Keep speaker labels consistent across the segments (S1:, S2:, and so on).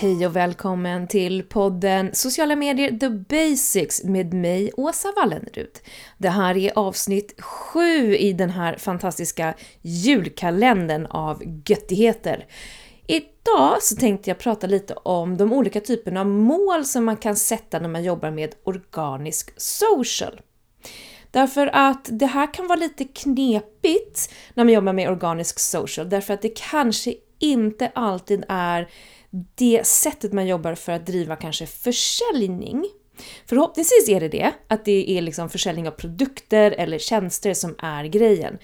S1: Hej och välkommen till podden Sociala medier The Basics med mig, Åsa Wallenrud. Det här är avsnitt 7 i den här fantastiska julkalendern av göttigheter. Idag så tänkte jag prata lite om de olika typerna av mål som man kan sätta när man jobbar med organisk social. Därför att det här kan vara lite knepigt när man jobbar med organisk social, därför att det kanske inte alltid är det sättet man jobbar för att driva kanske försäljning. Förhoppningsvis är det det, att det är liksom försäljning av produkter eller tjänster som är grejen.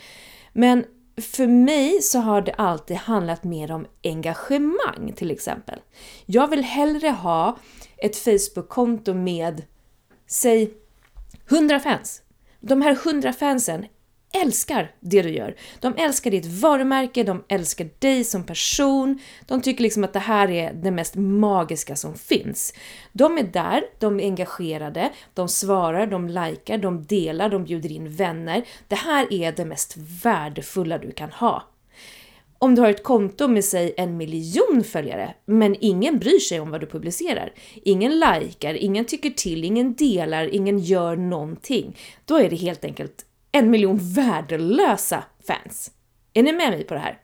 S1: Men för mig så har det alltid handlat mer om engagemang till exempel. Jag vill hellre ha ett Facebook-konto med, säg 100 fans. De här 100 fansen älskar det du gör. De älskar ditt varumärke, de älskar dig som person. De tycker liksom att det här är det mest magiska som finns. De är där, de är engagerade, de svarar, de likar, de delar, de bjuder in vänner. Det här är det mest värdefulla du kan ha. Om du har ett konto med sig en miljon följare, men ingen bryr sig om vad du publicerar, ingen likar, ingen tycker till, ingen delar, ingen gör någonting, då är det helt enkelt en miljon värdelösa fans. Är ni med mig på det här?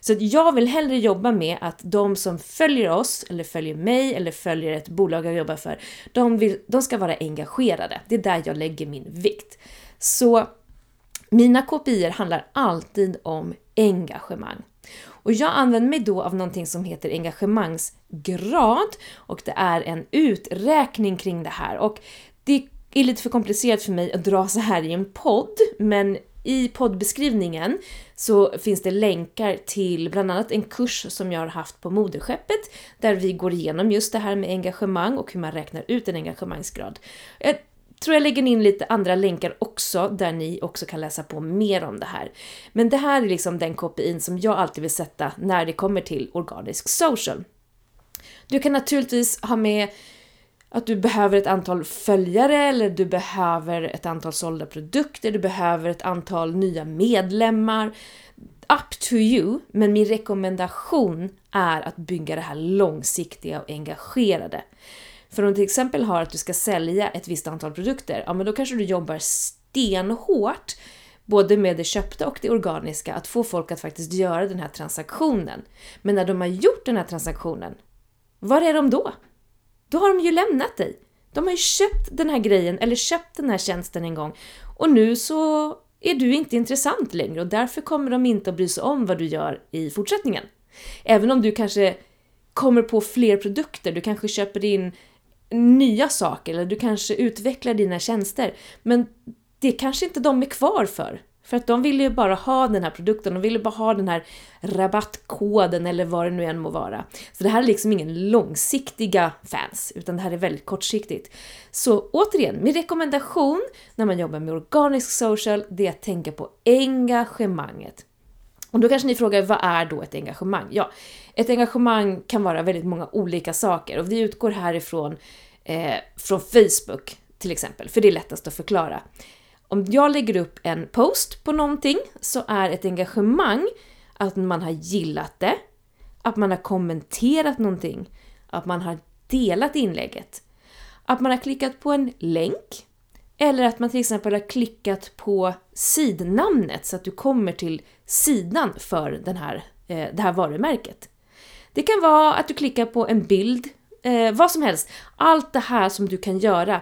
S1: Så jag vill hellre jobba med att de som följer oss, eller följer mig, eller följer ett bolag jag jobbar för, de, vill, de ska vara engagerade. Det är där jag lägger min vikt. Så mina kopior handlar alltid om engagemang. Och jag använder mig då av någonting som heter engagemangsgrad och det är en uträkning kring det här. Och det är lite för komplicerat för mig att dra så här i en podd, men i poddbeskrivningen så finns det länkar till bland annat en kurs som jag har haft på Moderskeppet där vi går igenom just det här med engagemang och hur man räknar ut en engagemangsgrad. Jag tror jag lägger in lite andra länkar också där ni också kan läsa på mer om det här. Men det här är liksom den KPIn som jag alltid vill sätta när det kommer till organisk social. Du kan naturligtvis ha med att du behöver ett antal följare eller du behöver ett antal sålda produkter, du behöver ett antal nya medlemmar. Up to you, men min rekommendation är att bygga det här långsiktiga och engagerade. För om du till exempel har att du ska sälja ett visst antal produkter, ja men då kanske du jobbar stenhårt både med det köpta och det organiska, att få folk att faktiskt göra den här transaktionen. Men när de har gjort den här transaktionen, var är de då? Då har de ju lämnat dig. De har ju köpt den här grejen eller köpt den här tjänsten en gång och nu så är du inte intressant längre och därför kommer de inte att bry sig om vad du gör i fortsättningen. Även om du kanske kommer på fler produkter, du kanske köper in nya saker eller du kanske utvecklar dina tjänster. Men det kanske inte de är kvar för. För att de ville ju bara ha den här produkten, de ville bara ha den här rabattkoden eller vad det nu än må vara. Så det här är liksom ingen långsiktiga fans, utan det här är väldigt kortsiktigt. Så återigen, min rekommendation när man jobbar med organisk social, det är att tänka på engagemanget. Och då kanske ni frågar, vad är då ett engagemang? Ja, ett engagemang kan vara väldigt många olika saker och vi utgår härifrån eh, från Facebook till exempel, för det är lättast att förklara. Om jag lägger upp en post på någonting så är ett engagemang att man har gillat det, att man har kommenterat någonting, att man har delat inlägget, att man har klickat på en länk eller att man till exempel har klickat på sidnamnet så att du kommer till sidan för den här, eh, det här varumärket. Det kan vara att du klickar på en bild, eh, vad som helst. Allt det här som du kan göra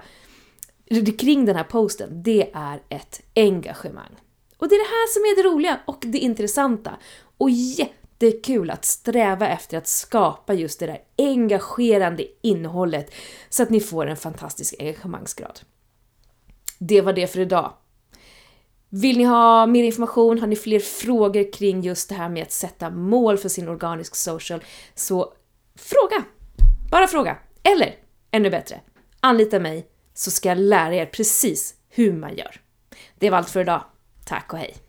S1: kring den här posten, det är ett engagemang. Och det är det här som är det roliga och det intressanta. Och jättekul att sträva efter att skapa just det där engagerande innehållet så att ni får en fantastisk engagemangsgrad. Det var det för idag. Vill ni ha mer information, har ni fler frågor kring just det här med att sätta mål för sin organisk social, så fråga! Bara fråga! Eller, ännu bättre, anlita mig så ska jag lära er precis hur man gör. Det var allt för idag. Tack och hej!